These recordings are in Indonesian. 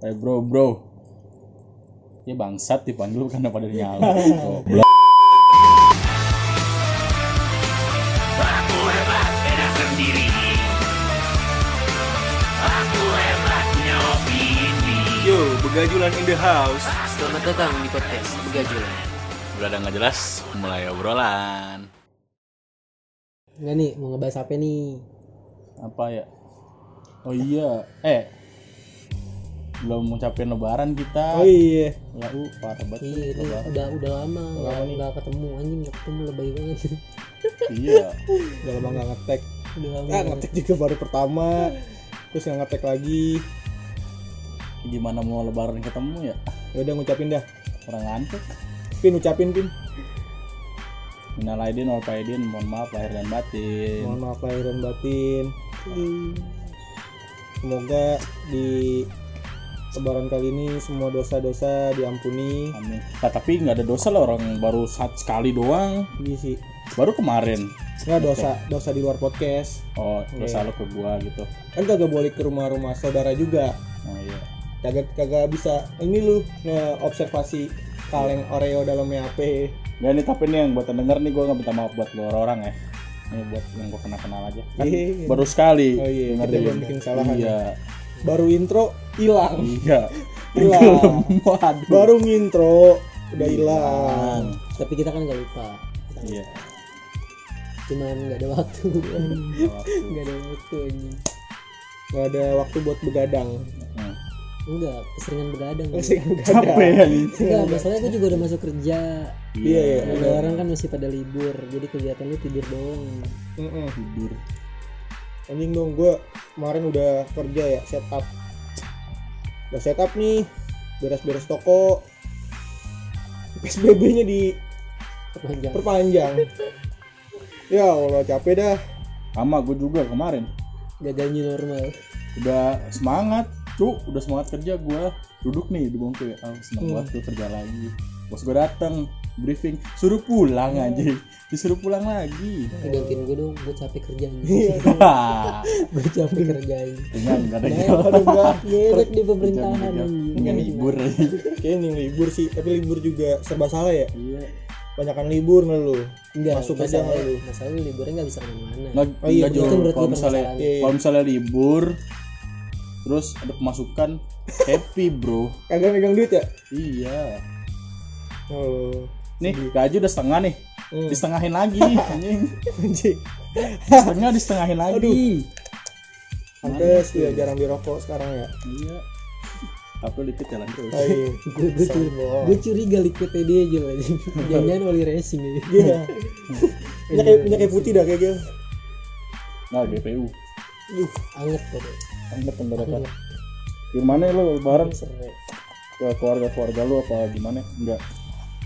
Eh bro bro. Ya bangsat dipanggil karena pada nyala. Goblok. Yo, begajulan in the house. Selamat datang di podcast Begajulan. Udah ada nggak jelas, mulai obrolan. Enggak nih, mau ngebahas apa nih? Apa ya? Oh iya, eh belum ngucapin lebaran kita. Oh iya. Ya u parah banget. Iya, itu lebaran. udah udah lama nggak Lama nih. nggak ketemu anjing nggak ketemu lebay banget. Iya. udah lama nggak ngetek udah lama. ah ngetek juga baru pertama terus nggak ngetek lagi Gimana mau lebaran ketemu ya? ya udah ngucapin dah Kurang ngantuk. pin ucapin pin Minal aidin wal faidin, mohon maaf lahir dan batin. mohon maaf lahir dan batin semoga di lebaran kali ini semua dosa-dosa diampuni Amin. Nah, tapi nggak ada dosa lah orang baru saat sekali doang. iya sih Baru kemarin. nggak dosa dosa di luar podcast Oh, dosa Iya. lo ke gua gitu. kan kagak boleh ke rumah-rumah saudara juga Oh iya. kagak kagak bisa ini lu nge-observasi kaleng oreo dalamnya apa Gak nih tapi nih yang buat denger nih gue nggak minta maaf buat lo orang ya. Ini buat yang gue kenal kenal aja. Kan Iya. baru sekali. Oh iya, kita belum bikin kesalahan. Iya. Baru intro hilang Iya. hilang Waduh. baru ngintro udah hilang Tapi kita kan nggak lupa. Iya. Cuman nggak ada waktu. Nggak ada waktu anjing. nggak ada waktu buat begadang. Enggak, keseringan begadang. Capek ya nih. Enggak, masalahnya gue juga udah masuk kerja. Iya, iya. Ada orang kan masih pada libur, jadi kegiatan lu tidur doang. Tidur. Anjing dong gue kemarin udah kerja ya setup udah setup nih beres-beres toko PSBB nya Perpanjang. diperpanjang ya Allah capek dah Sama gue juga kemarin. Gagal new normal. Udah semangat. Cuk, udah semangat kerja gue. Duduk nih di bangku ya. Oh, seneng Hmm. banget gue kerja lagi. Bos gue datang briefing. Suruh pulang aja disuruh pulang lagi. Gantiin gue dong, gue capek kerja Iya. gue capek kerja enggak enggak ada Nah, jalan aduh enggak Ngewek di pemerintahan enggak anjing. libur. kayaknya nih libur sih tapi libur juga serba salah ya. Iya. Banyakan libur nggak lu? Enggak, Masuk aja nggak lu? masalah lu liburnya nggak bisa ke mana-mana. nggak Oh iya, kalau misalnya. Iya, iya. kalau misalnya libur terus ada pemasukan happy bro. Kagak megang duit ya? Iya. Oh nih gaji udah setengah nih. Hmm. disetengahin lagi anjing. Anjing. Setengah disetengahin lagi. Pantes tuh ya jarang dirokok sekarang ya. Iya. Tapi dikit jalan terus. Oh, iya. gue gue curi, Sombong. gue curiga liquidnya dia aja anjing. Jangan oli racing aja. Iya. Minyak kayak minyak kayak putih dah kayak gitu. nah GPU Anget kok. anget tenggorokan gimana lo lebaran? Ke keluarga keluarga lu apa gimana? Enggak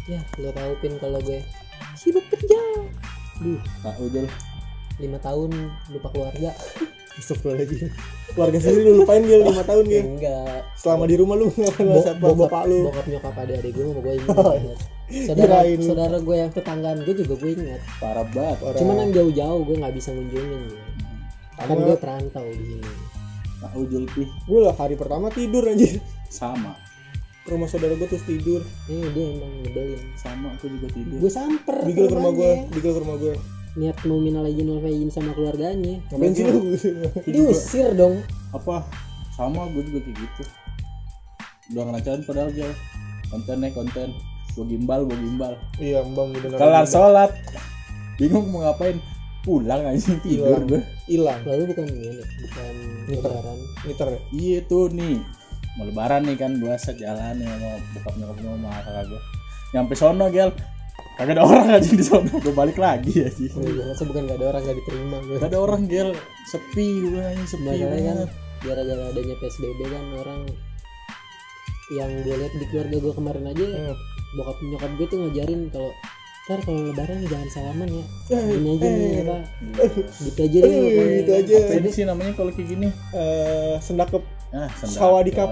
Ya, lo tau pin kalau gue sibuk kerja. Duh, nah udah lima tahun lupa keluarga. Astagfirullahaladzim. Keluarga sendiri lu lupain Gil 5 tahun Gil. Enggak. Selama di rumah lu enggak kenal Bo- siapa bapak lu. bokap nyokap adik adik gue sama gue ingat. Oh, saudara Kirain. saudara gue yang tetanggaan gue juga gue ingat. parah banget Parah. Cuman yang jauh-jauh gue nggak bisa ngunjungin. Kan Sama- gue perantau di sini. nah ujul pih Gue lah hari pertama tidur anjir. sama rumah saudara gue terus tidur. Eh dia emang nyebelin. sama aku juga tidur Gue samper. Bigel ke rumah gue, bigel ke rumah gue. Niat mau minal aja nol faizin sama keluarganya. Ngapain sih lu? Diusir dong. apa sama gue juga kayak gitu udah ngelancarin padahal gue konten nih konten gue gimbal gue gimbal Iya, Bang bener. kelar sholat bingung mau ngapain pulang aja tidur Hilang. gue Hilang. Lalu bukan ini, bukan Niter. lebaran. Niter ya. iya tuh nih mau lebaran nih kan gue set jalan nih sama bokap nyokap gue sama kakak gue nyampe sono gel. Kagak ada orang aja di sono. Gue balik lagi aja Oh, iya, masa bukan gak ada orang gak diterima gue. gak ada orang gel. Sepi gue aja sepi Masalahnya kan gara-gara adanya PSBB kan orang yang gue lihat di keluarga gue kemarin aja Hmm. bokap nyokap gue tuh ngajarin kalau ntar kalau lebaran jangan salaman ya. Eh, ini aja nih eh. apa gitu aja deh Eh, gitu aja. apa ini sih namanya kalau kayak gini? Eh, sendakep ah sendal Sawadikap.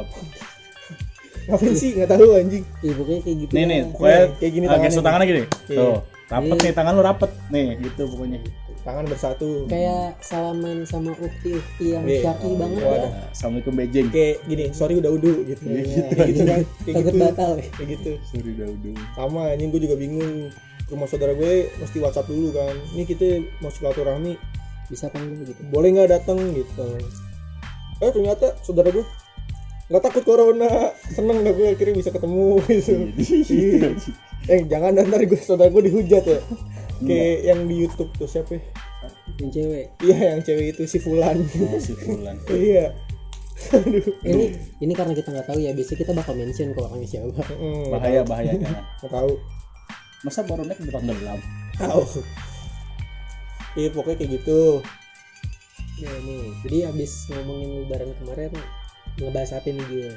Ngapain sih? Enggak tahu anjing. Iya pokoknya kayak gitu nih nih pokoknya kayak gini tangannya gestur tangannya gini tuh rapet Iya. nih tangan lu rapet. Nih gitu pokoknya. Tangan bersatu. Kayak salaman sama ukti-ukti yang Iya. syar'i banget. Ya assalamualaikum bejeng. Kayak gini sorry udah udu gitu. Iya, gitu, gitu. kan. Kayak takut gitu. batal. Ya kayak gitu. Sorry Daudu sama ini gue juga bingung. Rumah saudara gue mesti WhatsApp dulu kan. Ini kita mau silaturahmi. Bisa panggil gitu. Boleh nggak datang gitu eh ternyata saudara gue nggak takut corona. Seneng dah gue akhirnya bisa ketemu. Gitu eh jangan ntar gue saudara gue dihujat ya. Kayak yang di YouTube tuh siapa? Ya? yang cewek. Iya yang cewek itu si Fulan. Oh, si Fulan. Iya. Aduh. Ini ini karena kita nggak tahu ya biasanya kita bakal mention ke orangnya siapa. Mm, bahaya bahaya jangan. Nggak tahu. Masa baru naik udah tenggelam tahu. Iya pokoknya kayak gitu ya nih. Jadi abis ngomongin lebaran kemarin ngebahas apa nih gue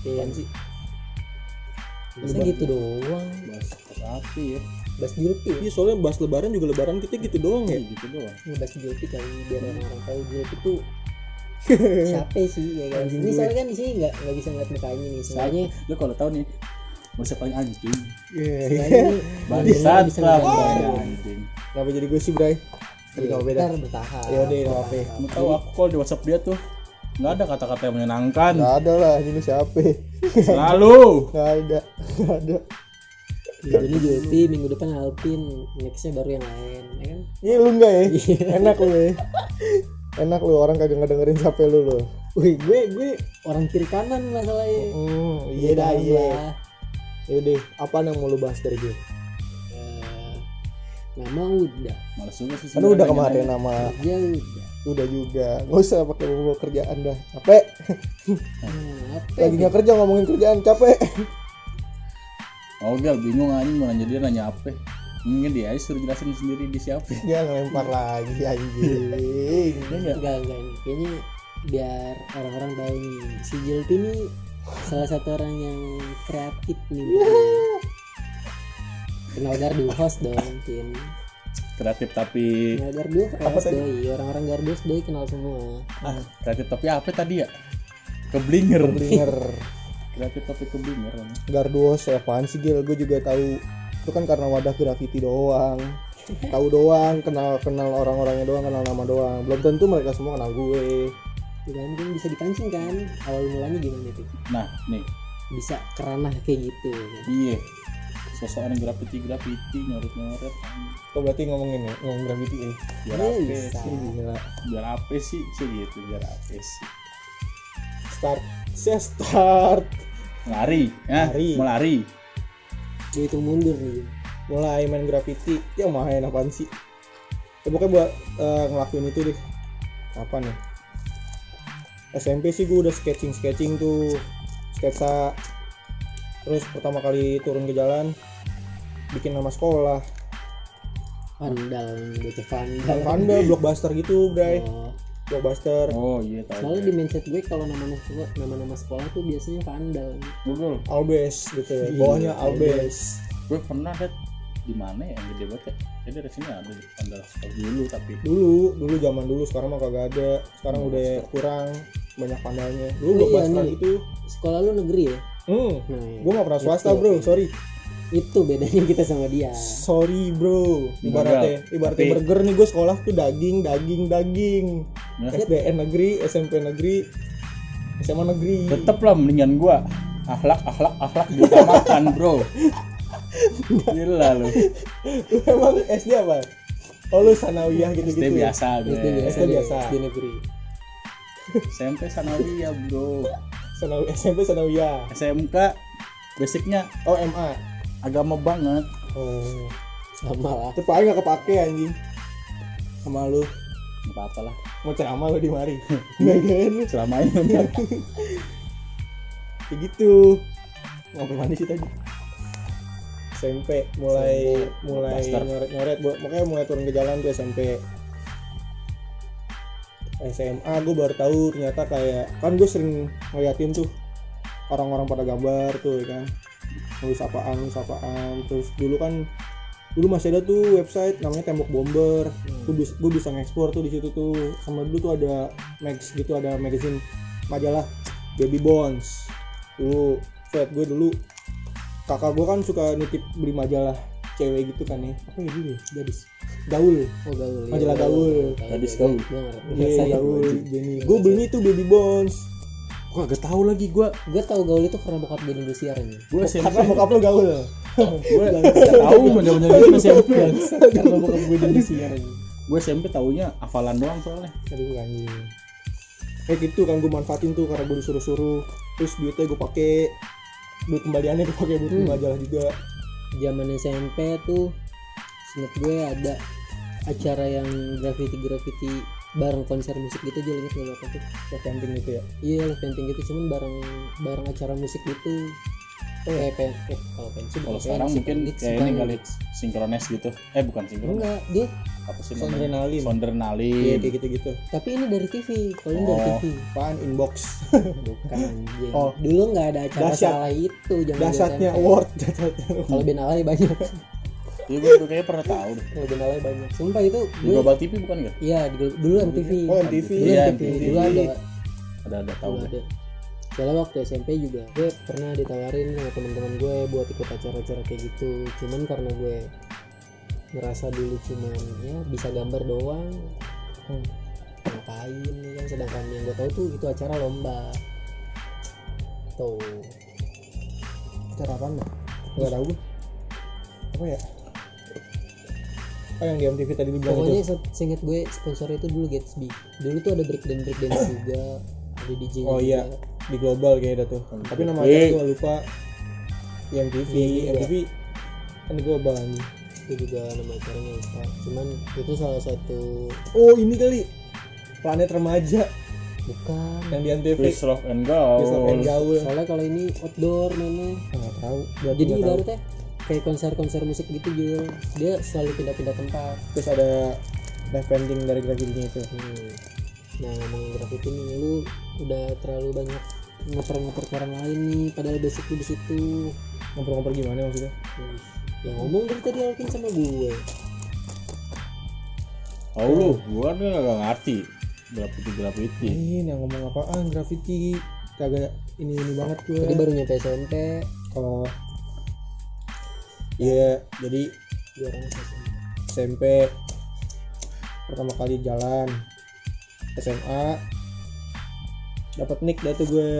Iya Apaan sih. Masa gitu doang? bahas api ya? Bahas Julpi iya soalnya bahas lebaran juga lebaran kita gitu doang ya? Iya, gitu doang. Ngebahas Julpi kali biar orang-orang tahu Julpi tuh siapa sih ya kan? Anjing Ini soalnya kan di sini nggak nggak bisa ngeliat mukanya nih Soalnya lu kalau tahu nih Gak paling anjing. Iya, iya. ini Bangsat bisa lah anjing. Kenapa jadi gue sih Bray tapi nggak beda. Ntar bertahap Ya udah, nggak. Lu tahu aku kalau di WhatsApp dia tuh nggak ada kata-kata yang menyenangkan. Nggak ada lah ini lu siapa? Selalu. Nggak ada nggak ada. Minggu ini Julpi, minggu depan Alpin Nextnya baru yang lain ya kan? Iya lu nggak ya Iya. enak lu ya enak lu orang kagak ngedengerin siapa lu lu. Wih gue gue orang kiri kanan masalahnya. Hmm, iya dah iya. yaudah apa yang mau lu bahas dari gue Eh, Nama udah. Males juga sih kan udah kemarin nama Kerja udah. udah juga. Nggak usah pakai bawa kerjaan dah. Capek. Hmm, apa lagi ya? nggak kerja ngomongin kerjaan capek. Oh gal bingung anjing mau nanya dia nanya apa. Mungkin dia aja suruh jelasin sendiri di siapa. Dia ngelempar lagi anjing. Iya nggak? Enggak, enggak. Kayaknya biar orang-orang tahu nih. Si Julpi ini salah satu orang yang kreatif nih. Kenal gardu host dong, Tin. kreatif tapi Kenal gardu Apa tadi? doi. Orang-orang gardu host doi kenal semua. ah kreatif tapi apa tadi ya keblinger blinger kreatif tapi keblinger. Garduos ya apaan sih Gil gue juga tahu itu kan karena wadah graffiti doang tahu doang kenal kenal orang-orangnya doang kenal nama doang belum tentu mereka semua kenal gue kan kan bisa dipancing kan. Awal mulanya gimana tuh? nah nih Bisa keranah kayak gitu. iya sosokan graffiti graffiti nyoret nyoret kok berarti ngomongin ya ngomong graffiti ini biar Iya, apa bisa. sih? gila. Biar apa sih? Sih gitu biar apa sih? Start. Saya start. Lari ya? Lari. mau lari? Itu mundur nih. mulai main graffiti. Ya main apaan sih? Ya pokoknya buat eh, ngelakuin itu deh. Kapan ya? SMP sih gue udah sketching sketching tuh. Sketsa terus pertama kali turun ke jalan bikin nama sekolah. Vandal, bocah vandal. Panda blockbuster gitu bray. Oh, blockbuster. Oh iya tahu Soalnya di mindset gue kalau nama-nama sekolah, nama-nama sekolah tuh biasanya vandal. Google. Albes gitu ya. Iya, bawahnya Albes. Albes gue pernah liat di mana ya yang gede banget ya. Jadi dari sini ada di sekolah dulu tapi dulu dulu zaman dulu sekarang mah kagak ada. Sekarang udah kurang banyak pandalnya dulu Oh iya, blockbuster nih. itu Sekolah lu negeri ya? Hmm. Nah, iya. gue gak pernah swasta Itu. bro. sorry. Itu bedanya kita sama dia. sorry bro. Ibaratnya ibaratnya Tapi- burger nih gue sekolah tuh daging daging daging. Ya. SDN negeri SMP negeri SMA negeri. Tetep lah mendingan gue akhlak akhlak akhlak diutamakan bro. Gila lu. Lu emang SD apa? Oh lu sanawiyah gitu SD gitu biasa SD biasa, SD biasa. SD negeri. SMP sanawiyah bro SMP sanawiyah SMK basicnya oh MA agama banget. Oh Sama. Lah. itu paling gak kepake anjing. Sama lu. Nggak apa-apa lah. Mau ceramah lu di mari. Selama ini kayak gitu. Ngobrol mana sih tadi? SMP mulai SMP, mulai Blockbuster. nyoret nyoret makanya mulai turun ke jalan tuh SMP SMA gue baru tahu ternyata kayak kan gue sering ngeliatin tuh orang-orang pada gambar tuh ya kan? Nulis apaan nulis apaan terus dulu kan dulu masih ada tuh website namanya tembok bomber. Gue bisa gue bisa ngekspor tuh di situ tuh. Sama dulu tuh ada max gitu ada magazine majalah baby bonds dulu Fred gue dulu kakak gue kan suka nitip beli majalah cewek gitu kan ya. Apa ya dulu ya? gadis. Gaul. Oh gaul iya, Majalah Gaul. Gadis Gaul. iya gaul. Jenny. Gue belinya itu baby bones. Gua gak tahu lagi gua gue tau gaul itu karena bokap gue Indosiar nih gua SMP. karena bokap lo gaul. Gua gak tahu zaman itu SMP karena bokap gue Indosiar nih gue SMP taunya hafalan doang soalnya. Aduh anjing. Kayak gitu kan gue manfaatin tuh karena gue disuruh-suruh. Terus duitnya gue pakai. Duit kembaliannya gue pakai buat beli Hmm. majalah juga zaman SMP tuh seinget gue ada acara yang graffiti graffiti bareng konser musik gitu aja inget gak buat camping gitu ya? Iya live painting gitu cuman bareng bareng acara musik gitu kayak pen eh, kalau pensi kalau bukan sekarang pensi, mungkin kayak ini kali sinkrones gitu. Eh bukan sinkrones enggak dia apa sih namanya? Sondrenalin. Iya kayak gitu-gitu. Tapi ini dari TV kalau ini dari Oh. TV apaan inbox? Bukan anjing. Oh. dulu nggak ada acara Dahsyat. salah itu zaman dasarnya award. Kalau Benalai banyak. Iya gue tuh kayaknya pernah tahu deh. Kalau Benalai banyak. Sumpah itu di Global TV bukan gak? iya di- dulu MTV oh MTV dulu Iya, MTV dulu ada. Ada ada tahu dulu ada soalnya waktu SMP juga gue pernah ditawarin sama teman-teman gue buat ikut acara-acara kayak gitu. Cuman karena gue ngerasa dulu cuman ya bisa gambar doang. Hmm, ngapain ya kan? Sedangkan yang gue tahu tuh itu acara lomba. Tuh acara apaan ya nggak tahu gue. Apa ya? Oh yang di MTV tadi dibilang pokoknya itu? se- seinget gue sponsornya itu dulu Gatsby. Dulu tuh ada breakdance breakdance juga ada DJ Oh, juga. iya. Di global kayaknya tuh. Tapi nama acara gue lupa. Di MTV Iya, MTV kan di global anjing itu juga nama acaranya lupa. Cuman itu salah satu oh ini kali. Planet remaja. Bukan. Yang di MTV Chris Rock and Chris Rock and Gaul. Gaul soalnya kalau ini outdoor mainnya. Nggak tahu. Berarti jadi tahu. ibaratnya kayak konser-konser musik gitu Jul. Dia selalu pindah-pindah tempat. Terus ada live painting dari graffiti itu. Hmm. nah ngomongin graffiti nih lu udah terlalu banyak ngoper-ngoper ke orang lain nih padahal basic lu di situ. Ngoper-ngoper gimana maksudnya? Wih, yang ngomong dari tadi Alvin sama gue. Tahu lu, gua kan gak ngerti. Graffiti graffiti. ini yang ngomong apaan? Graffiti kagak ini ini banget gue tadi baru nyampe SMP oh iya jadi dua orang SMP pertama kali jalan SMA dapat nick dah tuh gue.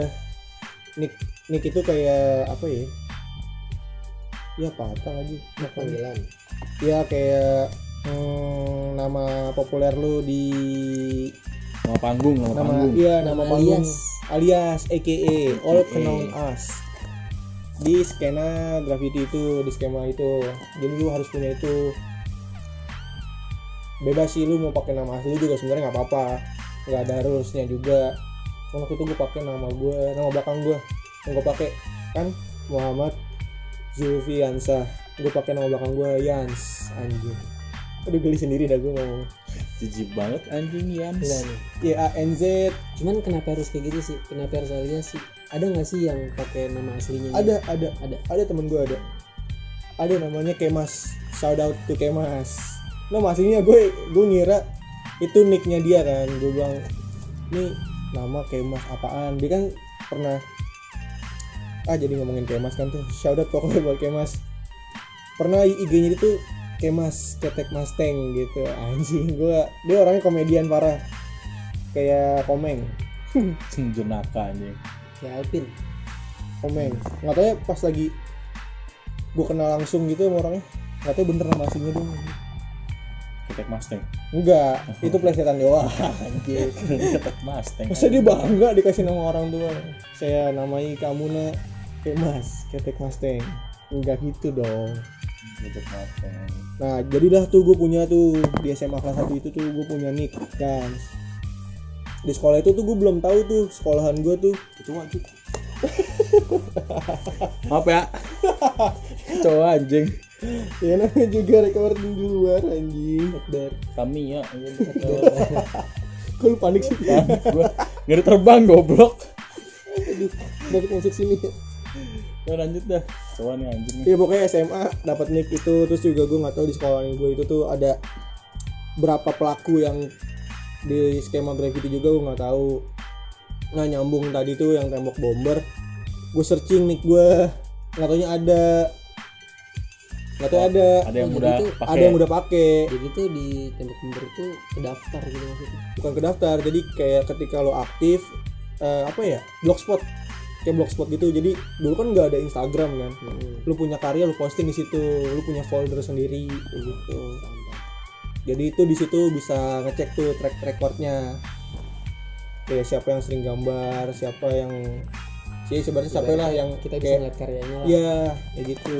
Nick nick itu kayak apa ya? Ya patah lagi? Nah, panggilan. Ya kayak hmm, nama populer lu di Nama panggung, nama, nama panggung. iya nama Nama panggung. alias. alias AKA all known us di skena graffiti itu di skema itu. Jadi lu harus punya itu. Bebas sih lu mau pakai nama asli juga sebenarnya nggak apa-apa. Nggak ada harusnya juga Cuma waktu itu gue pakai nama gue nama belakang gue yang gue pakai kan Muhammad Zulfiansa. Gue pakai nama belakang gue Yans anjing. Udah geli sendiri dah gue ngomong. Jijik banget anjing Yans. nih. Y A N Z. Cuman kenapa harus kayak gitu sih? Kenapa harus alias sih? Ada nggak sih yang pakai nama aslinya ada ada. Ada. Ada temen gue ada. Ada namanya Kemas. Shout out to Kemas. Nama aslinya gue gue ngira itu nicknya dia kan. Gue bilang ini nama Kemas apaan? Dia kan pernah ah jadi ngomongin Kemas kan tuh. Shout out pokoknya buat Kemas pernah IG-nya itu Kemas ketek Mustang gitu. Anjing gue dia orangnya komedian parah. Kayak komeng. Jenaka anjing. ya Alvin. Komeng. Nggak tahu ya pas lagi gue kenal langsung gitu sama orangnya. Nggak tahu bener nama aslinya dong Ketek Mustang. enggak itu plesetan doang anjir Ketek Mustang. masa dia bangga dikasih nama orang tua saya namai kamu nak Kemas ketek Mustang enggak gitu dong Ketek Mustang. nah jadilah tuh gue punya tuh di SMA kelas 1 itu tuh gue punya nick kan di sekolah itu tuh gue belum tahu tuh sekolahan gue tuh Itu wajib. Maaf ya. Cowok anjing. ya namanya juga recording di luar anjing Akbar Kami ya. kok lu panik sih gua ngeri terbang goblok. Dapat masuk sini Ya lanjut dah. Cowok nih anjing nih. Iya pokoknya SMA dapat nick itu terus juga gue nggak tahu di sekolah gue itu tuh ada berapa pelaku yang di skema graffiti juga gue nggak tahu. Nah nyambung tadi tuh yang tembok bomber, gue searching nick gue nggak taunya ada nggak tahu ada ada yang udah itu pakai. ada yang udah pakai. Jadi tuh di tembok member itu kedaftar gitu maksudnya? Bukan ke daftar jadi kayak ketika lo aktif eh, apa ya blogspot. Kayak blogspot gitu. Jadi dulu kan nggak ada Instagram kan. Hmm, lu punya karya lu posting di situ lu punya folder sendiri gitu. Jadi itu di situ bisa ngecek tuh track recordnya. Kayak siapa yang sering gambar siapa yang sih sebenarnya siapa lah yang kita bisa kayak ngeliat karyanya lah. Iya, kayak gitu.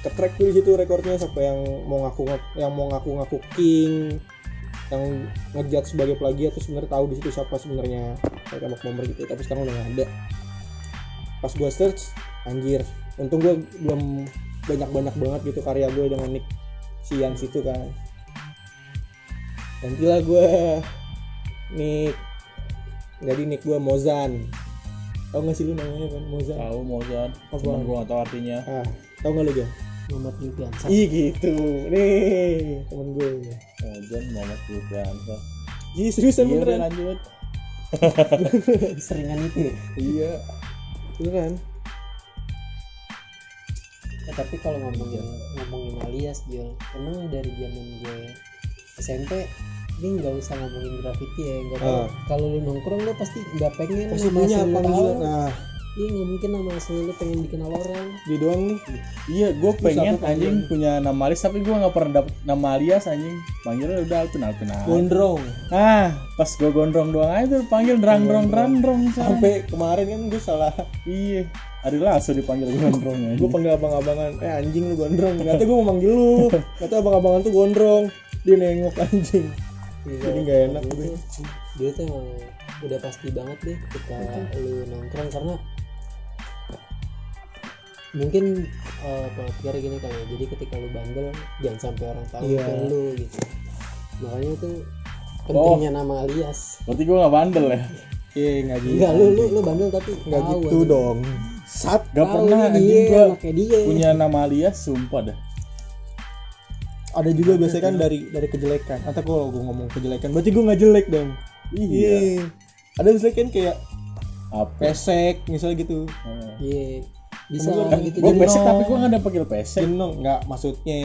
Ke track tuh di situ rekornya siapa yang mau ngaku yang mau ngaku-ngaku king, yang ngejat sebagai plagiat tuh sebenarnya tahu di situ siapa sebenarnya kayak tembok nomor gitu. Tapi sekarang udah nggak ada. Pas gua search, anjir. Untung gua belum banyak-banyak banget gitu karya gue dengan nick si yang situ kan. Gantilah gua nick jadi nick gua Mozan. Tau gak sih lu namanya kan Mozan? tahu Mozart Apa? gue gak tahu artinya Ah, tau gak lu Jan? Muhammad Yupiansa Ih gitu, nih temen gue. Mozart Muhammad Yupiansa Ih seriusan iya beneran? lanjut seringan itu Iya, beneran. Ya, tapi kalau ngomongin ngomongin alias Jul emang dari zaman gue SMP ini nggak usah ngomongin graffiti ya nggak Ah. kalau lu nongkrong lu pasti nggak pengen Pasti punya tahu. Nah, iya nggak mungkin nama asli lu pengen dikenal orang dia doang nih. iya gue pengen anjing punya nama alias tapi gue gak pernah dapet nama alias anjing panggilnya udah Alvin aja Gondrong. ah pas gue gondrong doang aja tuh panggil drang drong drang drong Sampai kemarin kan gue salah. iya Ari Lasso dipanggil gondrong Gue panggil abang-abangan. Eh anjing lu gondrong. Ternyata gue mau manggil lu. Ternyata abang-abangan tuh gondrong. Dia nengok anjing. Jadi nggak enak dulu gue. dulu tuh emang udah pasti banget deh ketika lu nongkrong karena mungkin eh kalau pikir gini kali ya jadi ketika lu bandel jangan sampai orang tahu Iya. itu lu gitu makanya itu pentingnya nama alias berarti gue gak bandel ya Iya nggak gitu. enggak lu lu lu bandel tapi Nggak gitu aja. dong. Sat. gak Tahu pernah anjing anaknya dia punya nama alias sumpah dah Ada juga biasanya kan dari dari kejelekan. Atau kalau gue ngomong kejelekan, berarti gue nggak jelek dong. Iya. Ada misalnya kan kayak apa pesek misalnya gitu. Oh. iya bisa. Kan gitu gue pesek tapi gue gak ada panggil pesek. Jenong nggak maksudnya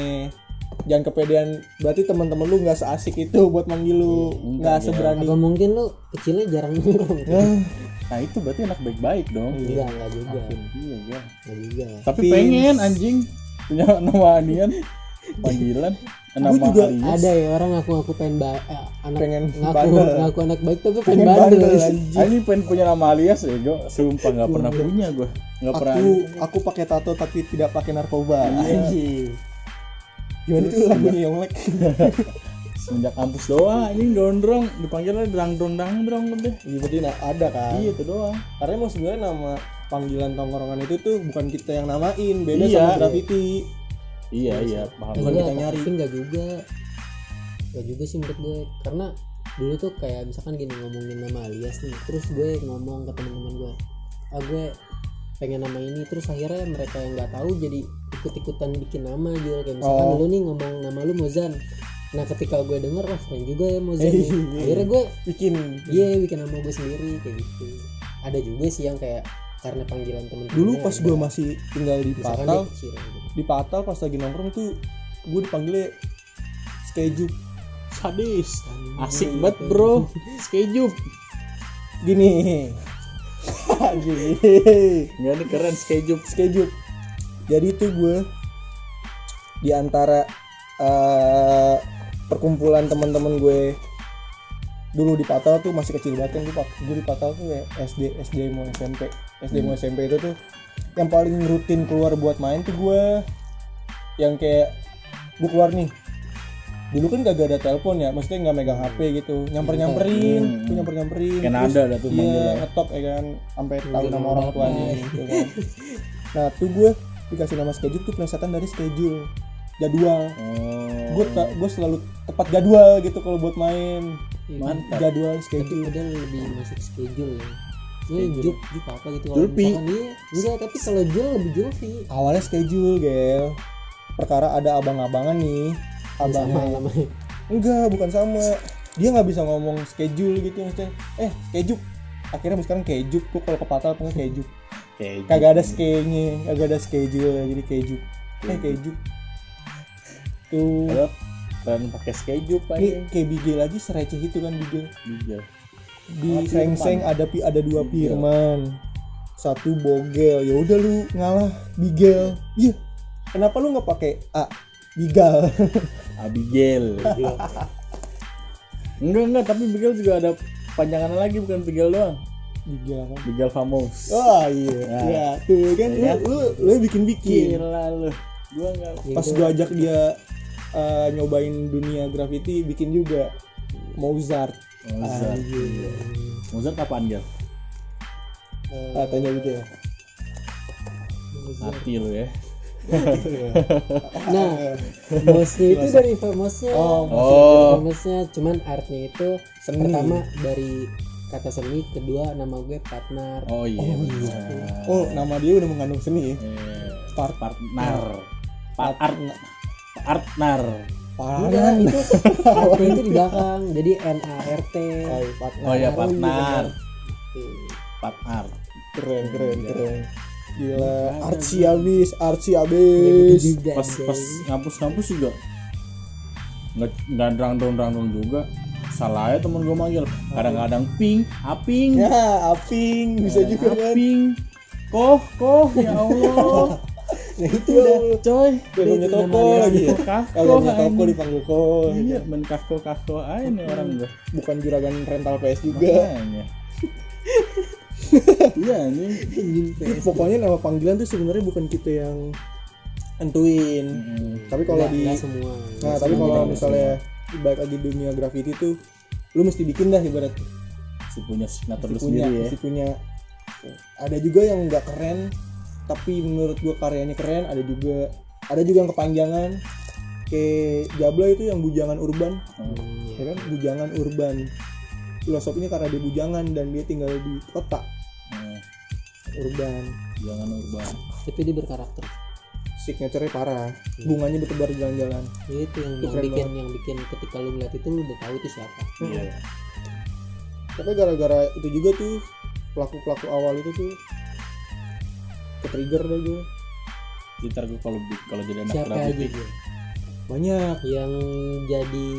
jangan kepedean. Berarti teman-teman lu nggak seasik itu buat manggil lu. Iya, nggak iya. seberani. Apa mungkin lu kecilnya jarang nongkrong. Eh, nah itu berarti anak baik-baik dong. Enggak enggak juga iya enggak juga. Tapi pengen anjing. Punya nama anian. Panggilan nama juga ada ya orang ngaku ngaku pengen ba eh, anak pengen ngaku bandel. ngaku anak baik tapi pengen, pengen bandel, bandel anjing. pengen punya nama alias ya gue sumpah nggak pernah punya gue nggak pernah. aku aku pakai tato tapi tidak pakai narkoba. Iya. anjing. Gimana tuh lagunya Yonglek? semenjak kampus doang anjing gondrong dipanggilnya drang drong drang drong deh Iya, berarti nah, ada kan? Iya itu doang. Karena emang sebenarnya nama panggilan tongkrongan itu tuh bukan kita yang namain beda Iya. sama graffiti iya iya paham Bukan kita nyari. tapi enggak juga enggak juga sih menurut gue karena dulu tuh kayak misalkan gini ngomongin nama alias nih terus gue ngomong ke teman-teman gue ah gue pengen nama ini terus akhirnya mereka yang nggak tahu jadi ikut-ikutan bikin nama juga kayak misalkan Oh. lu nih ngomong nama lu Mozan nah ketika gue denger wah keren juga ya Mozan Eh, nih. iya. akhirnya gue bikin iya bikin nama gue sendiri kayak gitu ada juga sih yang kayak karena panggilan temen-temen dulu pas gue masih tinggal di misalkan Patal kecil gitu. di Patal pas lagi nongkrong tuh gue dipanggilnya Skejuk sadis. Asik Iya, banget gitu. bro. Skejup. Gini. Gini. Nggak nih keren skejup. Skejuk jadi itu gue di antara eh, perkumpulan teman-teman gue dulu di Patal tuh masih kecil banget kan gue di Patal tuh ya SD SD mau SMP SD mau SMP itu tuh yang paling rutin keluar buat main tuh gue yang kayak gue keluar nih. Dulu kan gak ada telepon ya maksudnya nggak megang HP gitu. Nyamper nyamperin Hmm. tuh nyamper nyamperin Kayak nada dah tuh iya ngetop ya kan sampai tahu Manggil nama orang bapak. tuanya gitu kan. Nah tuh gue dikasih nama schedule tuh plesetan dari schedule jadwal. Oh. Gue gue selalu tepat jadwal gitu kalau buat main. Iya, mantap jadwal tapi schedule. padahal lebih masuk schedule ya ini Schedule. jup jup apa gitu kalau Julpi. misalkan iya enggak tapi kalau jul lebih julpi awalnya schedule gel. Perkara ada abang-abangan nih. Abang sama namanya enggak bukan sama. Dia nggak bisa ngomong schedule gitu maksudnya. Eh kejuk. Akhirnya sekarang kejuk. Kok kalau ke patal pengen kejuk. Kayak kagak ada ske nya kagak ada schedule jadi kejuk. Eh keju tuh. Kalau keren pakai skejuk pak. Kayak bigel aja sereceh itu kan bigel. Bigel. Di seng-seng ada pi ada dua Bigel. firman satu bogel ya udah lu ngalah bigel iya kenapa lu nggak pakai a bigal Abigail. enggak enggak tapi Bigel juga ada panjangan lagi bukan Bigel doang. bigel apa Bigel Famos. oh iya Nah. ya tuh kan Ya. lu lu, lu bikin bikin Gila lu. Gua enggak pas gua- gua ajak dia uh, nyobain dunia graffiti bikin juga Mozart Mozart. Anjir. Mozart apaan Gel? eh, katanya gitu ya Mati lu ya. nah famosnya itu dari famosnya Oh, Oh. famosnya cuman artnya itu Seni. pertama dari kata seni kedua nama gue partner Oh iya. Oh, iya. oh nama dia udah mengandung seni ya Eh, Part- partner. Part partner. Enggak, itu artnya itu di belakang. Jadi N A R T. Oh, iya, partner. Oh iya, partner. Oke. Partner. keren keren Iya. keren. Gila. Artsy abis artsy Ya, abis Pas pas ngampus-ngampus juga. Nggak nggak drang-drang juga. Salah ya temen gue manggil. Kadang-kadang ping aping. Ya aping bisa juga kan. aping. Koh koh ya Allah nah itu udah. Udah coy Begonya toko nama lagi ya kafko Kagaknya toko dipanggil kok iya main kafko kafko aja nih orang gue bukan juragan rental PS juga. Iya ini Ih, pokoknya nama panggilan tuh sebenarnya bukan kita yang entuin tapi kalau di semua. Nah tapi kalau misalnya balik lagi dunia graffiti tuh lu mesti bikin dah ibarat. Si punya signature lu mesti punya sendiri ya. mesti punya. Ada juga yang nggak keren tapi menurut gua karyanya keren ada juga ada juga yang kepanjangan. Kayak Jabla itu yang bujangan urban. Oh, ya kan? Bujangan urban. Filosofinya karena dia bujangan dan dia tinggal di kota. Oh, urban. Jangan urban. Tapi dia berkarakter. Signature parah. Bunganya bertebar di jalan-jalan. Itu yang, Itu yang bikin banget. yang bikin ketika lu ngeliat itu lu udah tahu itu siapa. Iya. Tapi gara-gara itu juga tuh pelaku-pelaku awal itu tuh ke trigger deh gue ntar gue kalau kalau jadi anak siapa aja dia? Banyak yang jadi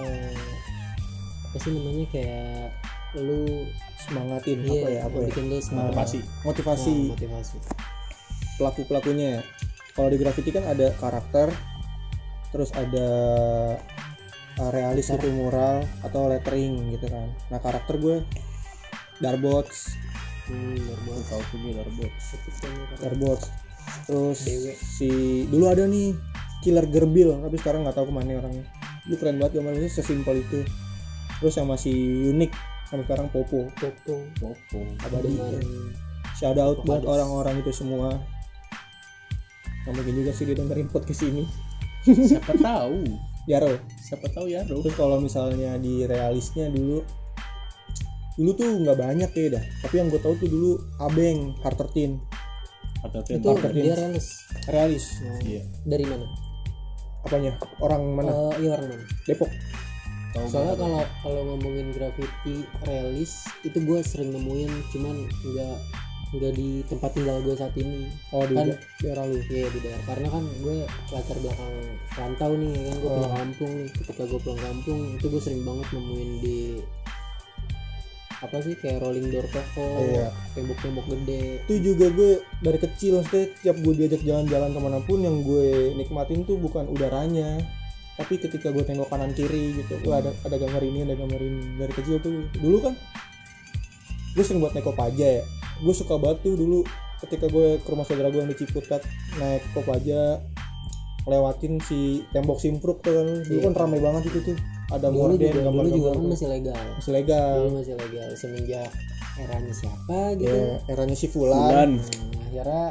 eh, apa sih namanya kayak lu semangatin iya, apa ya apa ya? bikin lu semangat. Motivasi. Motivasi Nah, motivasi. Pelaku pelakunya kalau di graffiti kan ada karakter terus ada uh, realis itu mural atau lettering gitu kan. Nah karakter gue darbots hmm, Lu tahu tuh kayaknya karena- darbots terus Dewe. si dulu ada nih killer gerbil tapi sekarang nggak tahu ke mana orangnya. Itu keren banget gambarnya sesimpel itu. Terus yang masih unik sampai sekarang popo. Popo. Popo. Abadi shout out buat Vokalis. orang-orang itu semua. Nggak mungkin juga sih dia dengerin podcast ini. Siapa tahu. Yaro. Siapa tahu ya bro terus kalau misalnya di realisnya dulu dulu tuh nggak banyak ya dah tapi yang gue tahu tuh dulu abeng Hartertin hati-hati itu ntar dia realis. Realis. Nah, iya. Dari mana? Apanya? Orang mana? Eh, iya orang mana? Depok. Tahu soalnya kalau kalau ngomongin graffiti realis itu gue sering nemuin cuman nggak nggak di tempat tinggal gue saat ini. Oh di Kan- daerah lu? Iya di daerah. Karena kan gue latar belakang rantau nih kan gue Oh. pulang kampung nih. Ketika gue pulang kampung itu gue sering banget nemuin di apa sih kayak rolling door toko Iya. tembok-tembok gede. Itu juga gue dari kecil maksudnya tiap gue diajak jalan-jalan ke mana pun yang gue nikmatin tuh bukan udaranya. Tapi ketika gue tengok kanan kiri gitu wah ada ada gambar ini ada gambar ini. Dari kecil tuh dulu kan gue sering buat naik kopaja ya. Gue suka banget tuh dulu ketika gue ke rumah saudara gue yang di Ciputat naik kopaja lewatin si tembok simpruk tuh kan. Dulu Iya. kan ramai banget itu tuh ada dulu morden juga dulu juga kan masih legal. Masih legal. Dulu masih legal semenjak eranya siapa gitu. Ya eranya si Fulan. Bulan Nah, akhirnya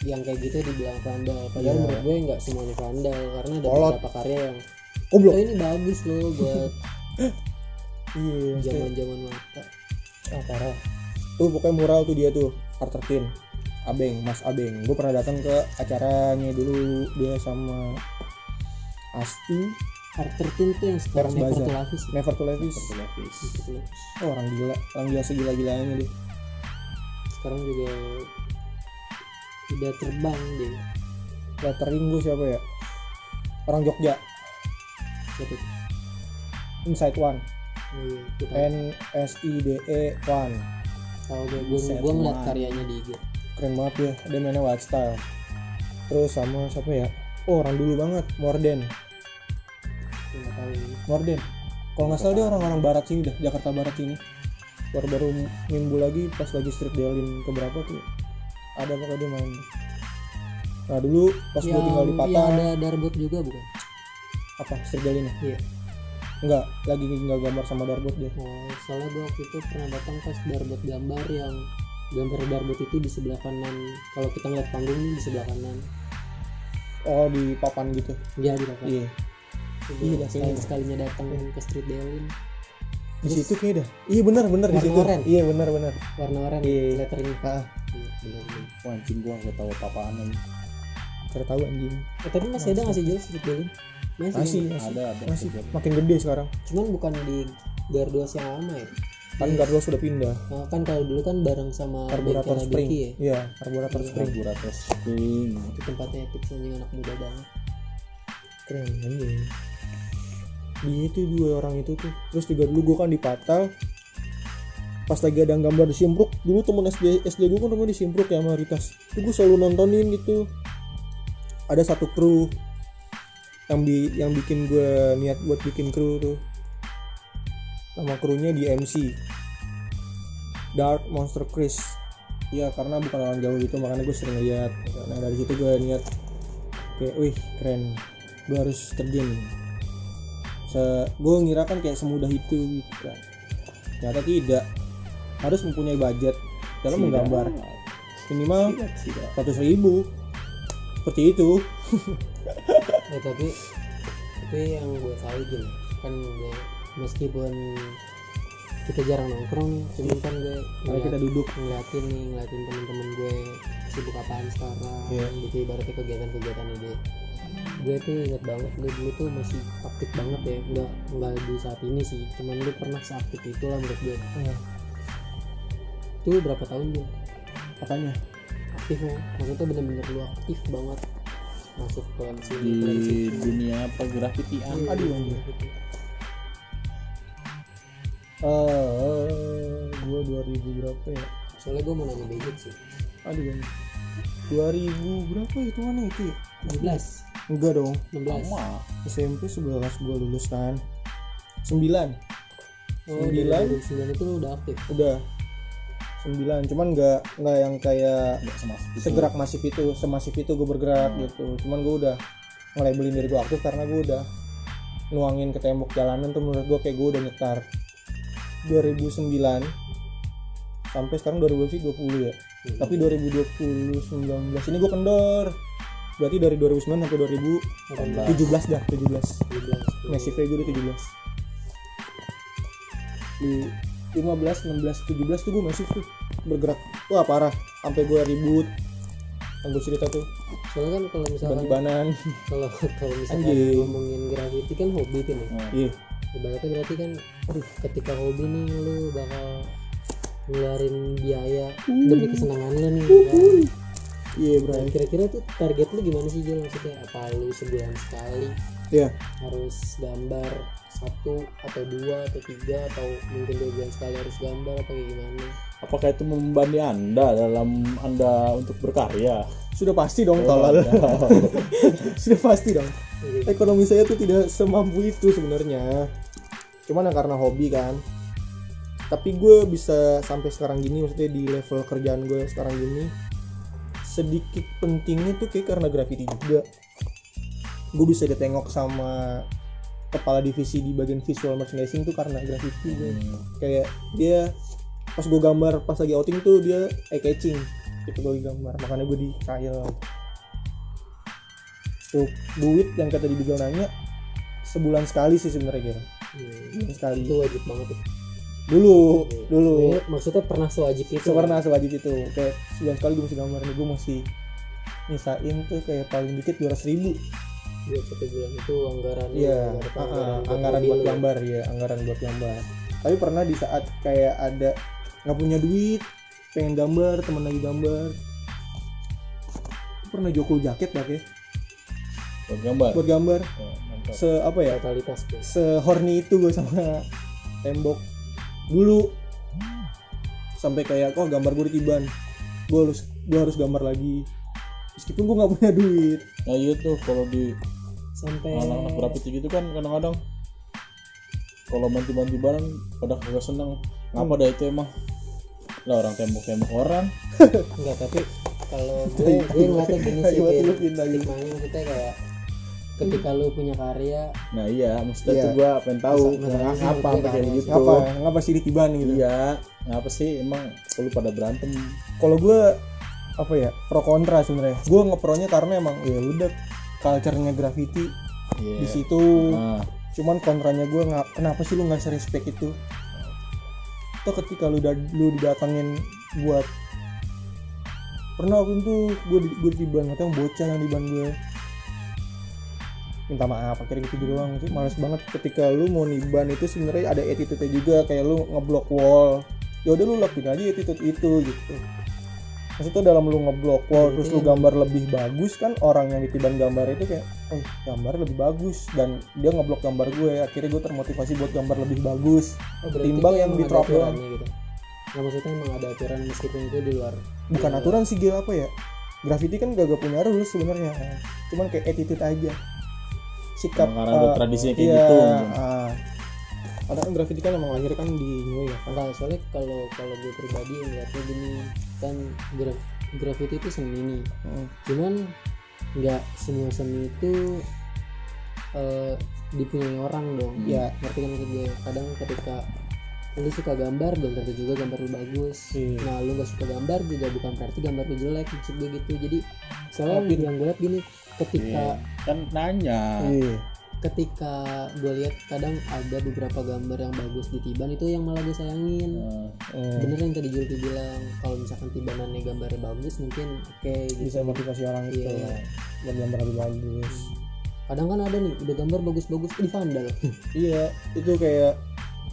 yang kayak gitu dibilang vandal. Padahal Iya. menurut gue nggak semuanya vandal karena ada Kolot. beberapa karya yang goblok. Oh ini bagus loh buat iya maksudnya- zaman zaman mata. Ah parah. Tuh pokoknya mural tuh dia tuh Cartertin Abeng Mas Abeng. Gue pernah datang ke acaranya dulu dia sama Asti Art 13 tuh yang sekarang Never to Lavis Never to oh, orang gila. Orang gila segila-gilanya dia. Sekarang juga udah terbang deh lettering gue siapa ya? Orang Jogja. Siapa itu? Inside One. Oh, iya, N S I D E One. Tahu gue gue gue ngeliat karyanya di IG keren banget ya dia mainnya wild style terus sama siapa ya? Oh orang dulu banget. Morden nggak tahu Morden kalau nggak salah dia orang-orang barat sini dah Jakarta Barat sini. Baru-baru minggu lagi pas lagi street dealin keberapa tuh ada pokoknya dia main. Nah dulu pas gue tinggal di yang Patah ada darbot juga bukan? Apa? Street dealinnya Iya. enggak lagi tinggal gambar sama darbot dia. Oh soalnya gue waktu itu pernah datang pas darbot gambar yang gambar darbot itu di sebelah kanan. Kalau kita ngeliat panggung nih di sebelah kanan. Oh di papan gitu? Dia di depan iya Iya, sekali kayaknya. sekalinya datang ke street dealin di situ kayaknya dah iya benar benar di situ oranye. iya benar benar warna oranye Iya. lettering ah Iya, bener, bener. Wah, anjing gua gak tahu apa-apaan lagi. cara tahu anjing Eh, tapi masih ada nggak sih Jules street dealin masih, masih kan? masih Ada ada. masih ada. makin gede sekarang cuman bukan di Garduas yang lama ya kan Gardo sudah pindah Nah, kan kalau dulu kan bareng sama karburator bengkel spring ya iya karburator spring Karburator spring. itu tempatnya epic anjing anak muda banget keren anjing dia itu dua orang itu tuh. Terus juga dulu gue kan di Patal pas lagi ada gambar di Simpruk dulu temen SD SD gue kan rumah di Simpruk ya mayoritas itu gue selalu nontonin gitu ada satu kru yang bi yang bikin gue niat buat bikin kru tuh. Nama krunya di MC Dark Monster Chris. Ya karena bukan orang jauh gitu makanya gue sering lihat. Nah dari situ gue niat kayak wih keren. Gue harus terjun se gue ngira kan kayak semudah itu gitu kan. Ternyata tidak. Harus mempunyai budget dalam Tidak. menggambar. Minimal seratus ribu. Seperti itu. Eh tapi tapi yang gue tahu gini kan gue meskipun kita jarang nongkrong cuman kan gue karena kita ngeliat- duduk. ngeliatin nih ngeliatin temen-temen gue sibuk apaan sekarang Iya. gitu ibaratnya kegiatan-kegiatan ini gue tuh inget banget gue dulu tuh masih aktif banget ya. Nggak nggak di saat ini sih cuman lu pernah seaktif itu lah menurut gue. Iya. tuh berapa tahun gue apanya? Aktifnya maksudnya bener-bener lu aktif banget. Masuk ke sini Di dunia pergrafitian. Iya, aduh, anjir. gitu. eh gue 2000 berapa ya? Soalnya gue mau nanya budget sih. Aduh anjing. 2000 berapa hitungannya itu ya? 17 enggak dong 16 Sama. SMP 11 gue lulus kan 9 oh dari Sembilan. 2009 itu lu udah aktif udah 9 cuman nggak nggak yang kayak Nggak semasif itu. segerak masif itu semasif itu gue bergerak Hmm. gitu cuman gue udah ngelabelin diri gue aktif karena gue udah nuangin ke tembok jalanan tuh menurut gue kayak gue udah nyetar 2009 sampai sekarang 2020 ya Hmm. tapi 2020 19 ini gue kendor berarti dari 2009 sampai 2017 dah 17 17 Messi gue udah 17 di 15 16 17 tuh gue masih tuh bergerak. Wah parah. Sampai gue ribut. Yang gue cerita tuh. Soalnya kan kalau misalkan ban-banan kalau kalau misalkan Anjing. ngomongin graffiti kan hobi tuh nih. Nah, iya. Ibaratnya berarti kan aduh ketika hobi nih lu bakal ngeluarin biaya. Demi kesenangan lu nih kan? Iya bro. Nah, kira-kira tuh target lu gimana sih Jul maksudnya apa lu sebulan sekali? Iya. Harus gambar satu atau dua atau tiga atau mungkin dua bulan sekali harus gambar apa kayak gimana? Apakah itu membebani Anda dalam Anda untuk berkarya? sudah pasti dong Oh, tolol ada. sudah pasti dong. Gitu. ekonomi saya tuh tidak semampu itu sebenarnya. Cuman ya karena hobi kan. Tapi gue bisa sampai sekarang gini maksudnya di level kerjaan gue sekarang gini sedikit pentingnya tuh kayak karena graffiti juga. Gue bisa ditengok sama kepala divisi di bagian visual merchandising tuh karena graffiti Hmm. kayak dia pas gue gambar pas lagi outing tuh dia eye catching gitu gue gambar makanya gue di trial tuh duit yang kata di Bigal nanya sebulan sekali sih sebenarnya kira Hmm. sebulan sekali. Itu wajib banget tuh dulu dulu. Maksudnya- maksudnya pernah sewajib itu. Pernah sewajib itu. Kayak sebulan sekali gue mesti gambar nih gue masih nyisain tuh kayak paling dikit dua ribu. Buat satu bulan itu anggaran Iya, ibaratnya ah, ah, buat anggaran buat gambar ya, anggaran buat gambar. Tapi pernah di saat kayak ada nggak punya duit, pengen gambar, temen lagi gambar, pernah jokul jaket pakai buat gambar? Buat gambar. Oh, se apa ya? Totalitas gue sehorny itu gue sama tembok dulu sampai kayak kok gambar gue ditiban? Gue harus gue harus gambar lagi. Meskipun gue nggak punya duit. Nah iya tuh kalau di sampai anak-anak graffiti gitu kan kadang-kadang kalau main tiban-tibanan pada kagak seneng. Ngapa dah itu emang? Lah orang tembok-tembok orang. Enggak tapi kalau gue gue ngeliatnya gini sih stigmanya maksudnya kayak ketika lu punya karya nah iya maksudnya Iya. tuh gua pengen tahu sampai gue kayak karya gitu. Ngapa? Ngapa sih ditiban gitu? Iya ngapa sih? Emang selalu pada berantem. Kalau gue apa ya pro kontra sebenarnya. Gue ngepronya karena emang ya udah culture-nya graffiti Iya. di situ. Nah. Cuman kontranya gue nggak kenapa sih lu nggak respect itu? Atau ketika lu udah lu didatangin buat pernah waktu itu gue di gue diban katanya bocah yang diban gue minta maaf akhirnya gitu doang. Sih males banget ketika lu mau niban itu sebenarnya ada attitude juga kayak lu ngeblok wall. Ya udah lu lakuin aja attitude itu gitu. Maksudnya dalam lu ngeblok wall terus lu gambar lebih bagus kan orang yang ditiban gambar itu kayak oh gambar lebih bagus. Dan dia ngeblok gambar gue akhirnya gue termotivasi buat gambar lebih bagus. Oh, Timbang yang di drop doang. gitu? Nggak maksudnya emang ada aturan meskipun itu di luar bukan aturan sih Gil apa ya? Graffiti kan gak, gak punya rules sebenarnya. Cuman kayak attitude aja sikap karena ada eh, tradisinya kayak iya, gitu ah. karena kan graffiti kan emang lahir kan di New York kan enggak soalnya kalau kalau gue pribadi ngeliatnya gini kan graf graffiti itu seni nih Hmm. cuman nggak semua seni itu eh dipunyai orang dong Iya. ngerti kan gue kadang ketika lu suka gambar belum tentu juga gambar lu bagus Iya. nah lu gak suka gambar juga bukan berarti gambar lu jelek maksud gue gitu jadi soalnya Tapi- yang gue lihat gini ketika Iya. kan nanya. Iya. Ketika gue lihat kadang ada beberapa gambar yang bagus di tiban itu yang malah gue sayangin. Nah, Eh, bener yang tadi Julki bilang kalau misalkan tibanannya gambarnya bagus mungkin oke gitu. Bisa motivasi orang itu Iya. buat gambar lebih bagus. Kadang kan ada nih udah gambar bagus-bagus di vandal iya itu kayak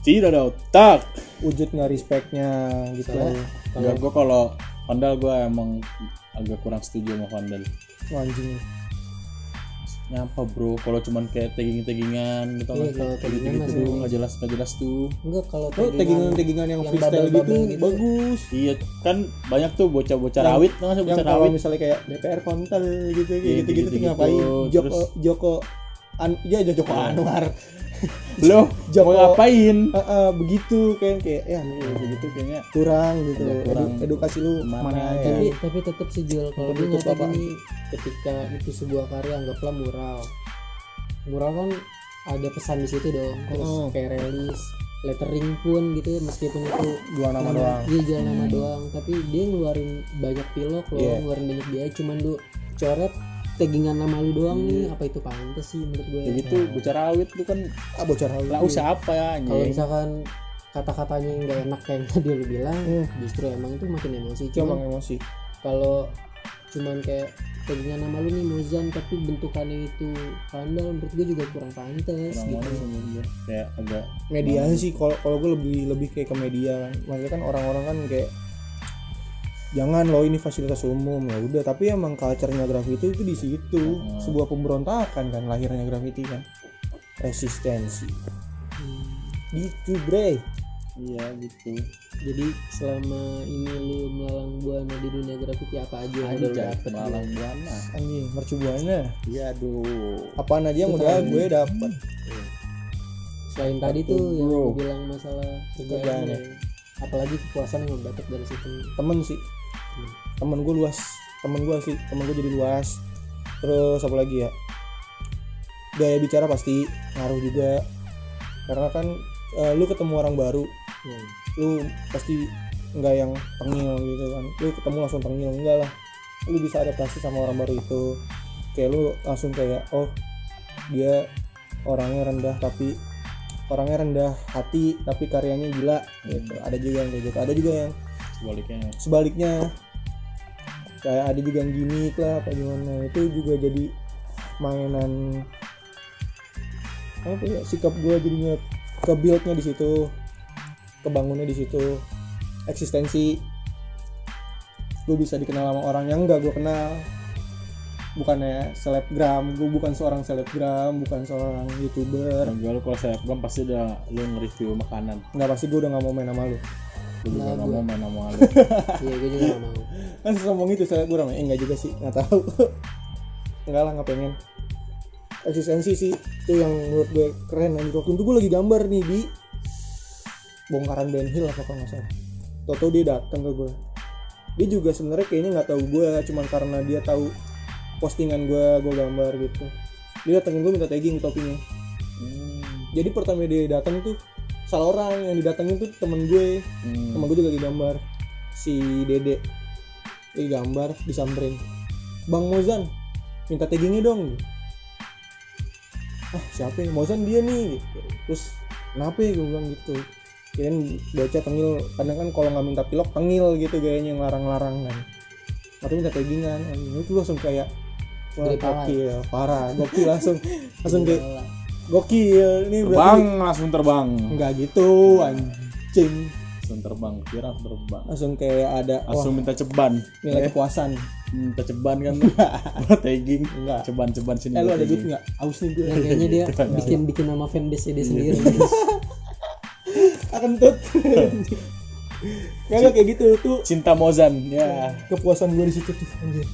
tidak ada otak. Wujud nggak respectnya gitu. Soalnya Enggak, gue kalau Vandal gue emang agak kurang setuju sama Vandal. Anjing nyapa bro kalau cuman kayak tagging taggingan gitu Iya, kan kalau kayak gitu gitu masih- tuh nggak jelas nggak jelas tuh enggak kalau oh taggingan taggingan yang, yang freestyle gitu, gitu. bagus iya kan banyak tuh bocah-bocah Yang- rawit nggak sih yang bocah kalau rawit misalnya kayak DPR kontel gitu kayak Iya, gitu gitu, gitu-gitu. ngapain Joko Terus- Joko An ya Joko Iya. Anwar lo Joko- mau ngapain Eh, eh, begitu kayak kayak ya Iya, begitu kayaknya kurang gitu kurang. Edu- edukasi lu mana ya? ya tapi tapi tetap sih jual kalau gue ngeliatnya apa? gini ketika itu sebuah karya anggaplah mural. Mural kan ada pesan di situ dong terus Mm. kayak relis lettering pun gitu meskipun itu dua nama doang. iya jual nama Hmm. doang. Tapi dia ngeluarin banyak pilok loh Iya. ngeluarin banyak biaya. Cuman lu coret taggingan nama lu doang Iya. nih apa itu pantas sih menurut gue? Kayak gitu bocah rawit tuh kan ah bocor hal lah usaha apa ya kalau misalkan kata-katanya yang gak enak kayak tadi lu bilang Hmm. justru emang itu makin emosi. Emang emosi. kalau cuman kayak taggingan nama lu nih Mozan tapi bentukannya itu vandal menurut gue juga kurang pantas kurang gitu. kayak agak media sih kalau kalau gue lebih lebih kayak ke media kan. Maksudnya kan orang-orang kan kayak jangan loh ini fasilitas umum. Ya udah tapi emang culture-nya graffiti itu di situ. Hmm. sebuah pemberontakan kan lahirnya graffiti kan. Resistensi. Gitu bre iya gitu. Jadi selama ini lu melalang buana di dunia graffiti apa aja yang udah dapet? Nah. buana. Anjing mercubuana iya aduh. Apaan aja yang udah gue dapet. Selain tadi tuh yang bro. lu bilang masalah Kerjaan ya. apalagi kepuasan yang lu dapet dari situ. Temen sih. Temen gue luas. Temen gue sih. Temen gue jadi luas. Terus apa lagi ya? Gaya bicara pasti ngaruh juga. Karena kan eh, lu ketemu orang baru Hmm. lu pasti nggak yang tengil gitu kan. Lu ketemu langsung tengil enggak lah. Lu bisa adaptasi sama orang baru itu. Kayak lu langsung kayak oh dia orangnya rendah tapi orangnya rendah hati tapi karyanya gila gitu. Ada juga yang kayak gitu. Ada juga yang sebaliknya. sebaliknya. Kayak ada juga yang gimmick lah apa gimana. Itu juga jadi mainan apa ya sikap gue jadinya ke buildnya di situ kebangunnya di situ. Eksistensi gue bisa dikenal sama orang yang enggak gue kenal. Bukannya selebgram gue bukan seorang selebgram bukan seorang youtuber. Nah, gue kalau saya kan pasti udah lu nge-review makanan. Nggak pasti gue udah nggak mau main sama lu. Gue juga nggak mau main sama lu. Iya gue juga gak mau. Kan ngomong itu saya gue eh nggak juga sih nggak tahu. Nggak lah nggak pengen. Eksistensi sih itu yang menurut gue keren. Anjir waktu itu gue lagi gambar nih di bongkaran Ben Hill apa kalau nggak salah. Toto dia datang ke gue dia juga sebenarnya kayaknya nggak tahu gue cuman karena dia tahu postingan gue gue gambar gitu. Dia datengin gue minta tagging topinya. Jadi pertama dia datang tuh salah orang. Yang didatengin tuh temen gue. Hmm. temen gue juga lagi gambar. Si Dede. Lagi gambar disamperin. Bang Mozan minta taggingnya dong. Ah siapa ya Mozan dia nih. Gitu. terus kenapa ya? gue bilang gitu kirain bocah tengil kadang kan kalau nggak minta pilok tengil gitu kayaknya yang larang-larang kan atau minta taggingan anjing. itu langsung kayak wah gokil parah. Gokil langsung langsung kayak gokil ini terbang langsung terbang. Nggak gitu anjing. Langsung terbang kira langsung terbang. Langsung kayak ada langsung wah, minta ceban. Nilai Eh, kepuasan. minta ceban kan. Buat tagging. Enggak. ceban ceban sini eh lu ada duit nggak? Aus nih gue Yang kayaknya dia bikin bikin nama fanbase dia sendiri akan tut Kagak kayak gitu tuh cinta Mozan ya. Kepuasan gue di situ tuh anjir.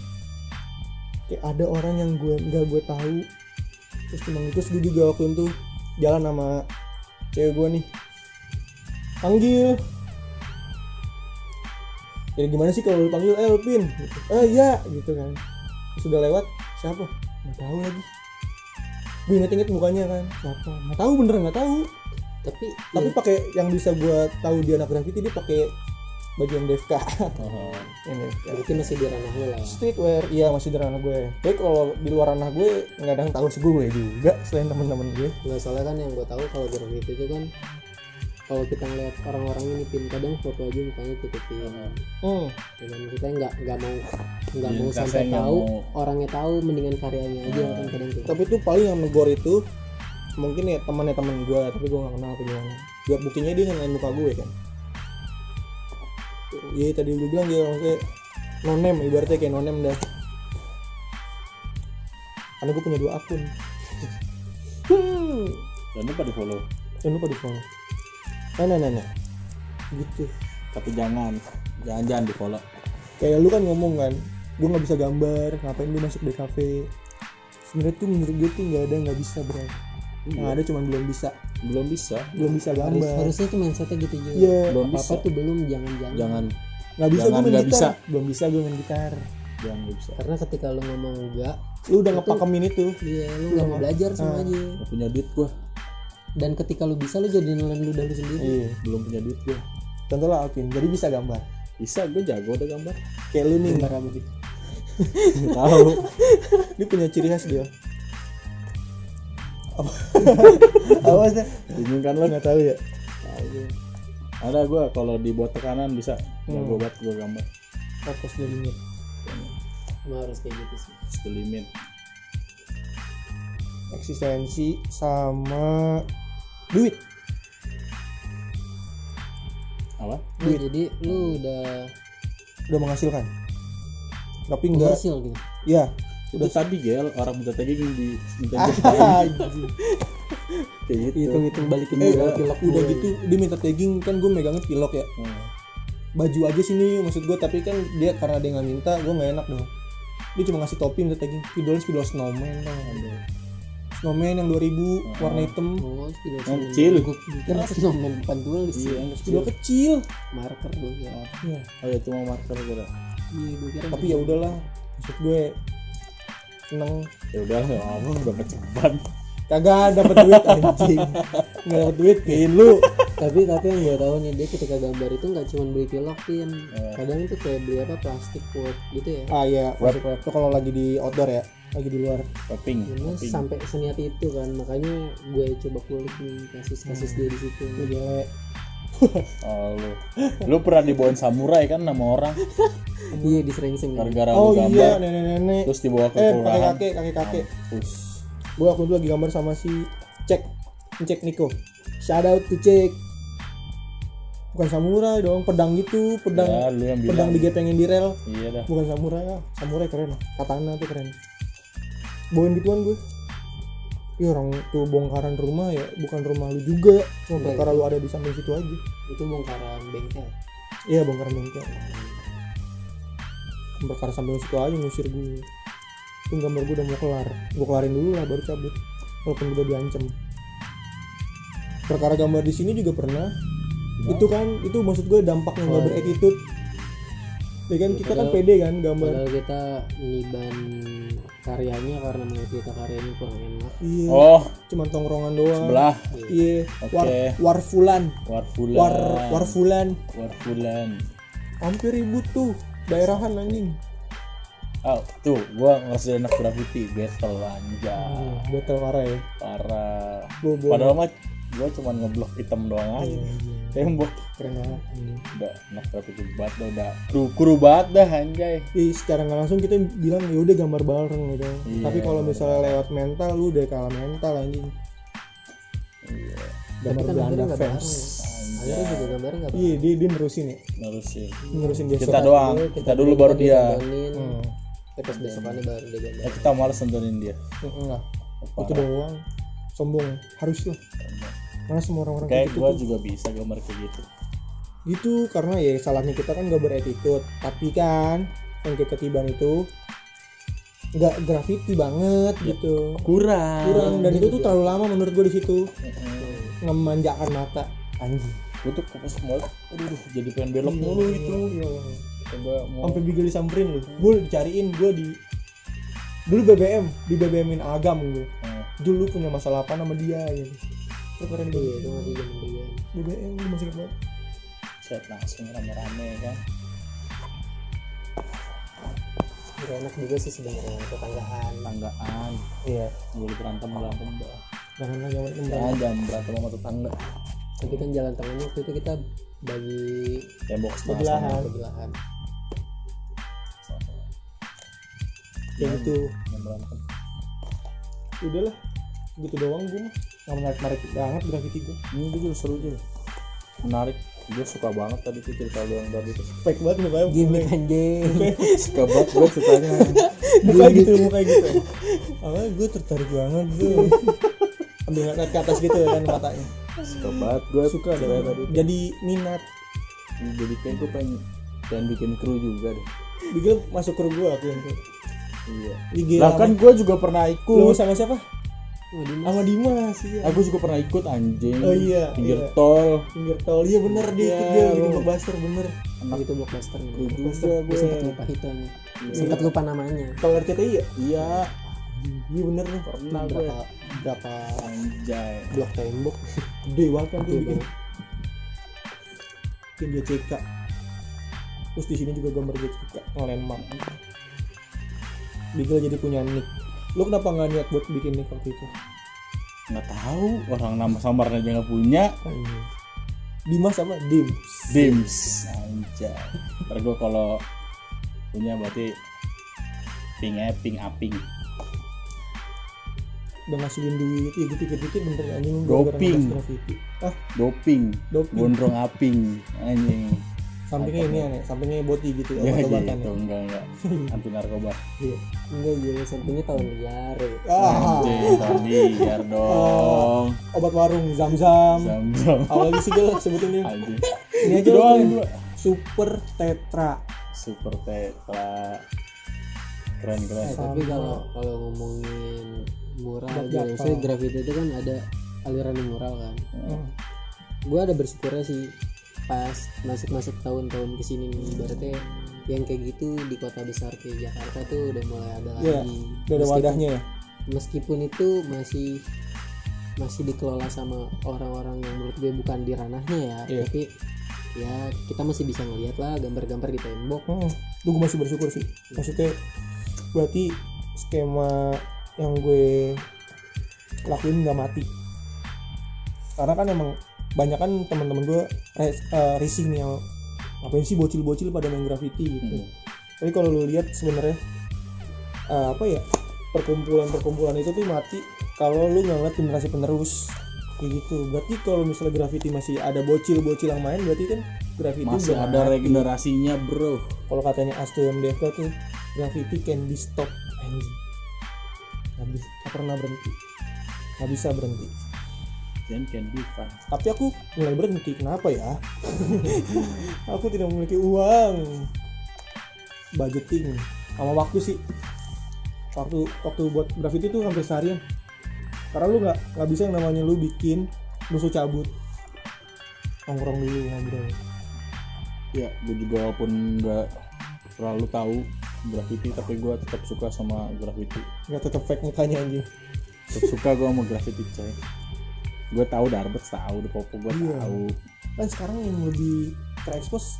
Kayak ada orang yang gue nggak gue tahu. Terus emang terus gue juga waktu itu jalan sama cewek gue nih. Panggil. Ya gimana sih kalau lu panggil? Eh Lupin gitu. eh iya gitu kan. Sudah lewat siapa? Nggak tahu lagi. Gue inget-inget mukanya kan siapa? Nggak tahu bener nggak tahu tapi tapi ya, pakai yang bisa gue tahu dia anak graffiti dia pakai baju MDFK Oh, MDFK berarti masih di ranah lo lah. Ya. streetwear iya masih di ranah gue tapi kalau di luar ranah gue nggak ada yang tahu sih gue juga selain teman-teman gue nggak soalnya kan yang gue tahu kalau graffiti itu kan kalau kita ngeliat orang-orang ini pin kadang foto aja mukanya tutupin. Hmm. ya kan kita nggak nggak mau nggak Iya, mau sampai tahu mau. orangnya tahu mendingan karyanya aja kan kadang tuh tapi tuh paling yang negor itu mungkin ya temannya teman gue tapi gue nggak kenal apa gimana. Dia buktinya dia ngelain muka gue kan? Iya tadi gue bilang dia maksudnya nonem ibaratnya kayak nonem dah. Karena gue punya dua akun. Hmm. jangan lupa di follow? Jangan lupa di follow. Nah nah nah nah. Gitu. Tapi jangan. Jangan jangan di follow. Kayak lu kan ngomong kan gue nggak bisa gambar ngapain lu masuk DKV sebenarnya tuh menurut gue tuh nggak ada nggak bisa yang ada cuma belum bisa. Belum bisa. Belum bisa Harus, gambar harusnya tuh mindsetnya gitu juga. Iya, belum apa bisa. tuh belum jangan jangan. Jangan nggak bisa gue Jangan main nggak gitar. bisa. belum bisa gue main gitar. Jangan nggak bisa. Karena ketika lu ngomong enggak lu udah ngepakemin itu. Iya lu nggak mau belajar sama Ah. aja Nggak punya duit gua. Dan ketika lu bisa lu jadi nelen lu sendiri. Iya belum punya duit gua. Contoh lah Alvin. Jadi bisa gambar? Bisa gua jago udah gambar. Kayak lu nih. Gambar apa gitu tahu. Dia punya ciri khas dia apa? Apa sih? Bingung kan lo? Nggak tahu ya. Ada gua kalau dibuat tekanan bisa. Hmm. jago banget gua gambar. Fokus di limit. Emang harus kayak gitu sih. The limit. Eksistensi sama duit. Apa? Nah, jadi lu udah udah menghasilkan. Tapi enggak komersil gitu? Ya udah tadi gel. Orang minta tagging di minta Ah, kayak gitu. Hitung hitung balikin eh modal pilok udah gue. gitu. Dia minta tagging. Kan gue megangnya pilok ya. Hmm. baju aja sini maksud gue tapi kan dia karena dia nggak minta gue nggak enak dong. Dia cuma ngasih topi minta tagging. Spidol spidol snowman tau nggak? snowman yang 2000 warna hitam. Oh kecil. gue pikir snowman depan tulis iya yang spidol kecil kecil. Marker gue Iya. oh ya cuma marker iya gue kira tapi ya udahlah. Maksud gue seneng. Ya udah ya apa udah keceban. Kagak dapet duit anjing. Nggak dapet duit kain lu tapi tapi yang gue tahu nih dia ketika gambar itu nggak cuma beli pilok pin Eh. kadang itu kayak beli apa plastik wood gitu ya. Ah ya web web tuh kalau lagi di outdoor ya lagi di luar. Wrapping, sampai seniat itu kan. Makanya gue coba kulik nih kasus-kasus dia di situ. Jelek Oh lu, lu pernah dibawain samurai kan sama orang? Iya disering-sering gara-gara oh iya gambar. nenek-nenek. Terus dibawa ke eh kelurahan. kakek kakek kakek. Kakek Mampus. gue waktu itu lagi gambar sama si cek cek Niko shout out to cek bukan samurai dong pedang gitu pedang Ya, lu yang bilang. pedang digepengin di rel. Iya dah. bukan samurai ya samurai keren katana tuh keren. Bawain gituan gue Ih orang tuh bongkaran rumah ya bukan rumah lu juga cuma Enggak, perkara itu- lu ada di samping situ aja. Itu bongkaran bengkel. Iya bongkaran bengkel. Perkara samping situ aja ngusir gue itu gambar gue udah mau kelar. Gue kelarin dulu lah baru cabut. Walaupun gue udah diancam. Perkara gambar di sini juga pernah. Itu kan itu maksud gue dampaknya nggak Oh. beretitude ya kan Ya, kita kan pede kan gambar. padahal kita niban karyanya karena menurut kita karyanya kurang enak. Iya. Oh, cuman tongkrongan doang. Sebelah. Iya. War Oke. warfulan. Warfulan. war warfulan. Warfulan. hampir ribut tuh daerahan anjing. Oh, tuh gua ngerasa anak graffiti. Battle anjay. Hmm, battle parah ya. Parah. Padahal mah gua cuma ngeblok hitam doang aja. Iya, iya. Tembok keren banget anjing. udah anak graffiti banget dah, udah kru kru banget dah anjay. Ih, secara nggak langsung kita bilang ya udah gambar bareng gitu. Iya, Tapi kalau misalnya lewat mental lu udah kalah mental anjing. Iya. tapi Gambar kan Belanda fans. akhirnya juga gambarnya nggak Iya, dia dia nerusin ya. Nerusin. Nerusin dia Kita doang, kita dulu baru dia. Hmm. pas besokannya baru dia gambar Eh, kita malas nontonin dia. Enggak. Itu doang. Sombong. Harus lah. Karena semua orang-orang Kayak gitu gua tuh- juga bisa gambar kayak gitu. gitu karena ya salahnya kita kan gak beretitude tapi kan yang ketiban itu nggak graffiti banget gitu Kurang. kurang dan itu tuh juga. terlalu lama menurut gue di situ ngemanjakan mata anjing Gua tuh fokus banget. Aduh, jadi pengen belok mulu gitu. Iya. Coba mau sampai bigel disamperin lu gue dicariin gue di dulu BBM di BBM-in agam gue Eh, dulu punya masalah apa sama dia gitu perkara di iya itu masih zaman dia BBM lu masih ingat set langsung rame-rame kan. Nggak enak juga sih sebenarnya tetanggaan Tanggaan. iya Boleh berantem berantem dah. jangan lagi sama temen Jangan berantem sama tetangga. tapi kan jalan tengahnya waktu itu kita bagi Tembok Sebelahan. sama. kebelahan kayak gitu Yang berantem. udahlah gitu doang gue mah nggak menarik menarik banget graffiti gue Ini juga seru juga. Menarik. Gue suka banget tadi tuh cerita lu yang tadi tuh. fake banget mukanya gimmick anjing Suka banget gue ceritanya. muka gitu muka gitu awalnya gue tertarik banget gue ambil ngeliat ke atas gitu kan matanya Suka banget gue suka deh ceritanya tadi. jadi minat Jadi kayak gue pengen pengen bikin kru juga deh. Bigel masuk ke gue aku yang tuh Iya. Lah kan gue juga pernah lu ikut. sama siapa. Sama Dimas. Iya. Aku juga pernah ikut anjing. Oh iya, Pinggir iya. tol. pinggir tol iya bener dia Iya, ikut dia lu. blockbuster bener. Anak itu blockbuster nih kru juga gue sempat lupa hitungnya sempat lupa namanya. Tol RCTI ya Iya. iya. Bener nih. Pernah berapa berapa Anjay. blok tembok? Gede banget kan tuh bikin. bikin dia CK terus di sini juga gambar dia CK ngelandmark Bigel jadi punya nick lu kenapa nggak niat buat bikin nick waktu itu Nggak tahu orang nama samarnya aja nggak punya. Anjing. Dimas apa Dims Dims. Anjay. Ntar gue kalau punya berarti ping eh ping aping. udah ngasilin duit ya gue pikir-pikir bener anjing Doping. ah Doping. doping Gondrong aping. Anjing. Sampingnya ini aneh sampingnya boti gitu Ya obat-obatan gitu ya enggak enggak. Anti narkoba. Iya. enggak gila sampingnya tahun liar ya. ah Anjing, Tony, biar dong. obat warung zam-zam Zam-zam. awalnya sih gue sebutin dia Anjing. ini aja doang gua. super tetra Super tetra. Keren keren. Eh, tapi kalau kalau ngomongin mural aja maksudnya graffiti itu kan ada aliran mural kan Hmm. gue ada bersyukurnya sih pas masuk masuk tahun-tahun ke sini nih. Ibaratnya yang kayak gitu di kota besar kayak Jakarta tuh udah mulai ada Iya, lagi. udah ada wadahnya ya? meskipun itu masih masih dikelola sama orang-orang yang menurut gue bukan di ranahnya ya. Iya. tapi ya kita masih bisa ngeliat lah gambar-gambar di tembok. Hmm, lu gue masih bersyukur sih. Maksudnya berarti skema yang gue lakuin nggak mati. Karena kan emang banyak kan teman-teman gue eh, rising nih yang ngapain sih bocil-bocil pada main graffiti gitu. Hmm. tapi kalau lu lihat sebenarnya eh, apa ya perkumpulan-perkumpulan itu tuh mati kalau lu nggak ngeliat generasi penerus. Kayak gitu. Berarti kalau misalnya graffiti masih ada bocil-bocil yang main berarti kan graffiti Masih ada mati. regenerasinya, Bro. kalau katanya Astu MDF tuh graffiti can be stopped anjing. Nggak pernah berhenti. Nggak bisa berhenti then can be fun. Tapi aku mulai berhenti kenapa ya? Aku tidak memiliki uang. Budgeting. Sama waktu sih. Waktu waktu buat graffiti tuh hampir seharian. Karena lu nggak nggak bisa yang namanya lu bikin musuh cabut. Nongkrong dulu ngobrol. Ya gue juga walaupun nggak terlalu tahu graffiti tapi gue tetap suka sama graffiti. Nggak tetap fake mukanya anjing. Tetap suka gue sama graffiti coy gue tahu Darbet tahu The Popo gue Iya. tahu. Kan sekarang yang lebih terekspos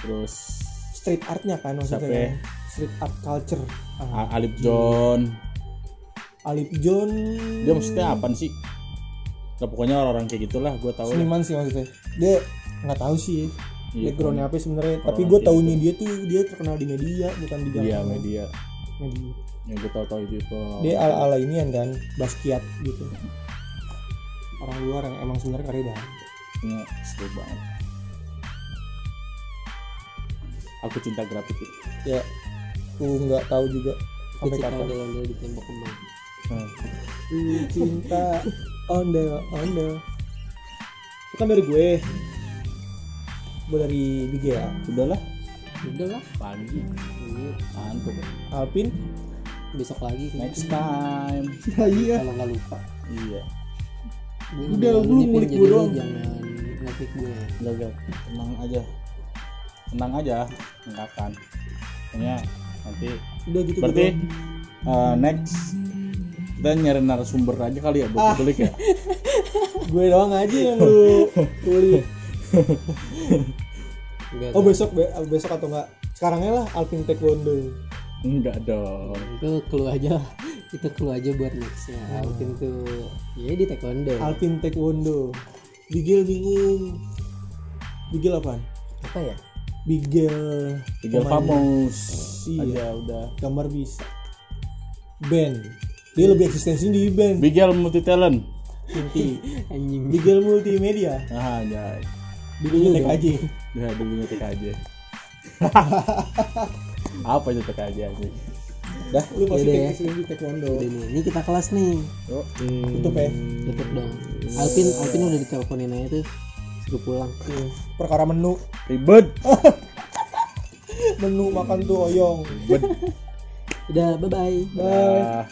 terus street artnya kan maksudnya ya? street art culture. Ah, Alip John. Alip John. Dia maksudnya apa sih? Nah, pokoknya orang-orang kayak gitulah gue tahu seniman sih maksudnya. Dia nggak tahu sih. Iya, backgroundnya apa sebenarnya? Tapi gue tahunya dia tuh dia terkenal di media bukan di Iya jalanan media. Media. Yang gue tahu tahu itu. Dia ala ala inian kan Basquiat gitu orang luar yang emang sebenarnya karya dah Iya, seru banget. Aku cinta graffiti ya aku nggak tahu juga sampai kapan. ondel-ondel di tembok kembang. Hmm. Cinta ondel ondel. Itu kan dari gue. Gue dari BGA udahlah. Udah lah. pagi. Iya. ngantuk. Alpin Besok lagi. next time. Ya iya. Kalau nggak lupa. iya Gue Udah, lu ngulik gue doang. Jangan ngetik gue. udah gak tenang aja. Tenang aja. Nggak akan. Pokoknya nanti. Udah gitu berarti gitu uh, next kita nyari narasumber aja kali ya buat Ah. kulik ya? Gue doang aja yang lu kulik. Enggak. oh besok be- besok atau enggak? Sekarangnya lah Alpin Taekwondo. Enggak dong. Itu clue aja itu clue aja buat nextnya Hmm. Alvin tuh ya di taekwondo. Alpin Taekwondo. Bigel bingung Bigel apaan? apa ya? Bigel pemain. Famous Iya. aja udah. Gambar bisa. Band dia lebih eksistensi di band Bigel multi. Talent inti anjing. Bigel multimedia. Ah ya. Dulunya TKJ ya dulunya TKJ apa itu TKJ aja dah lu pasti Yaudah ya. taekwondo. Udah nih ini kita kelas nih. Yuk. tutup ya. Tutup dong. Alvin Alvin udah diteleponin aja tuh. Suruh pulang. Perkara menu. Ribet. Menu makan tuh oyong. Ribet. Udah bye bye bye. Dah.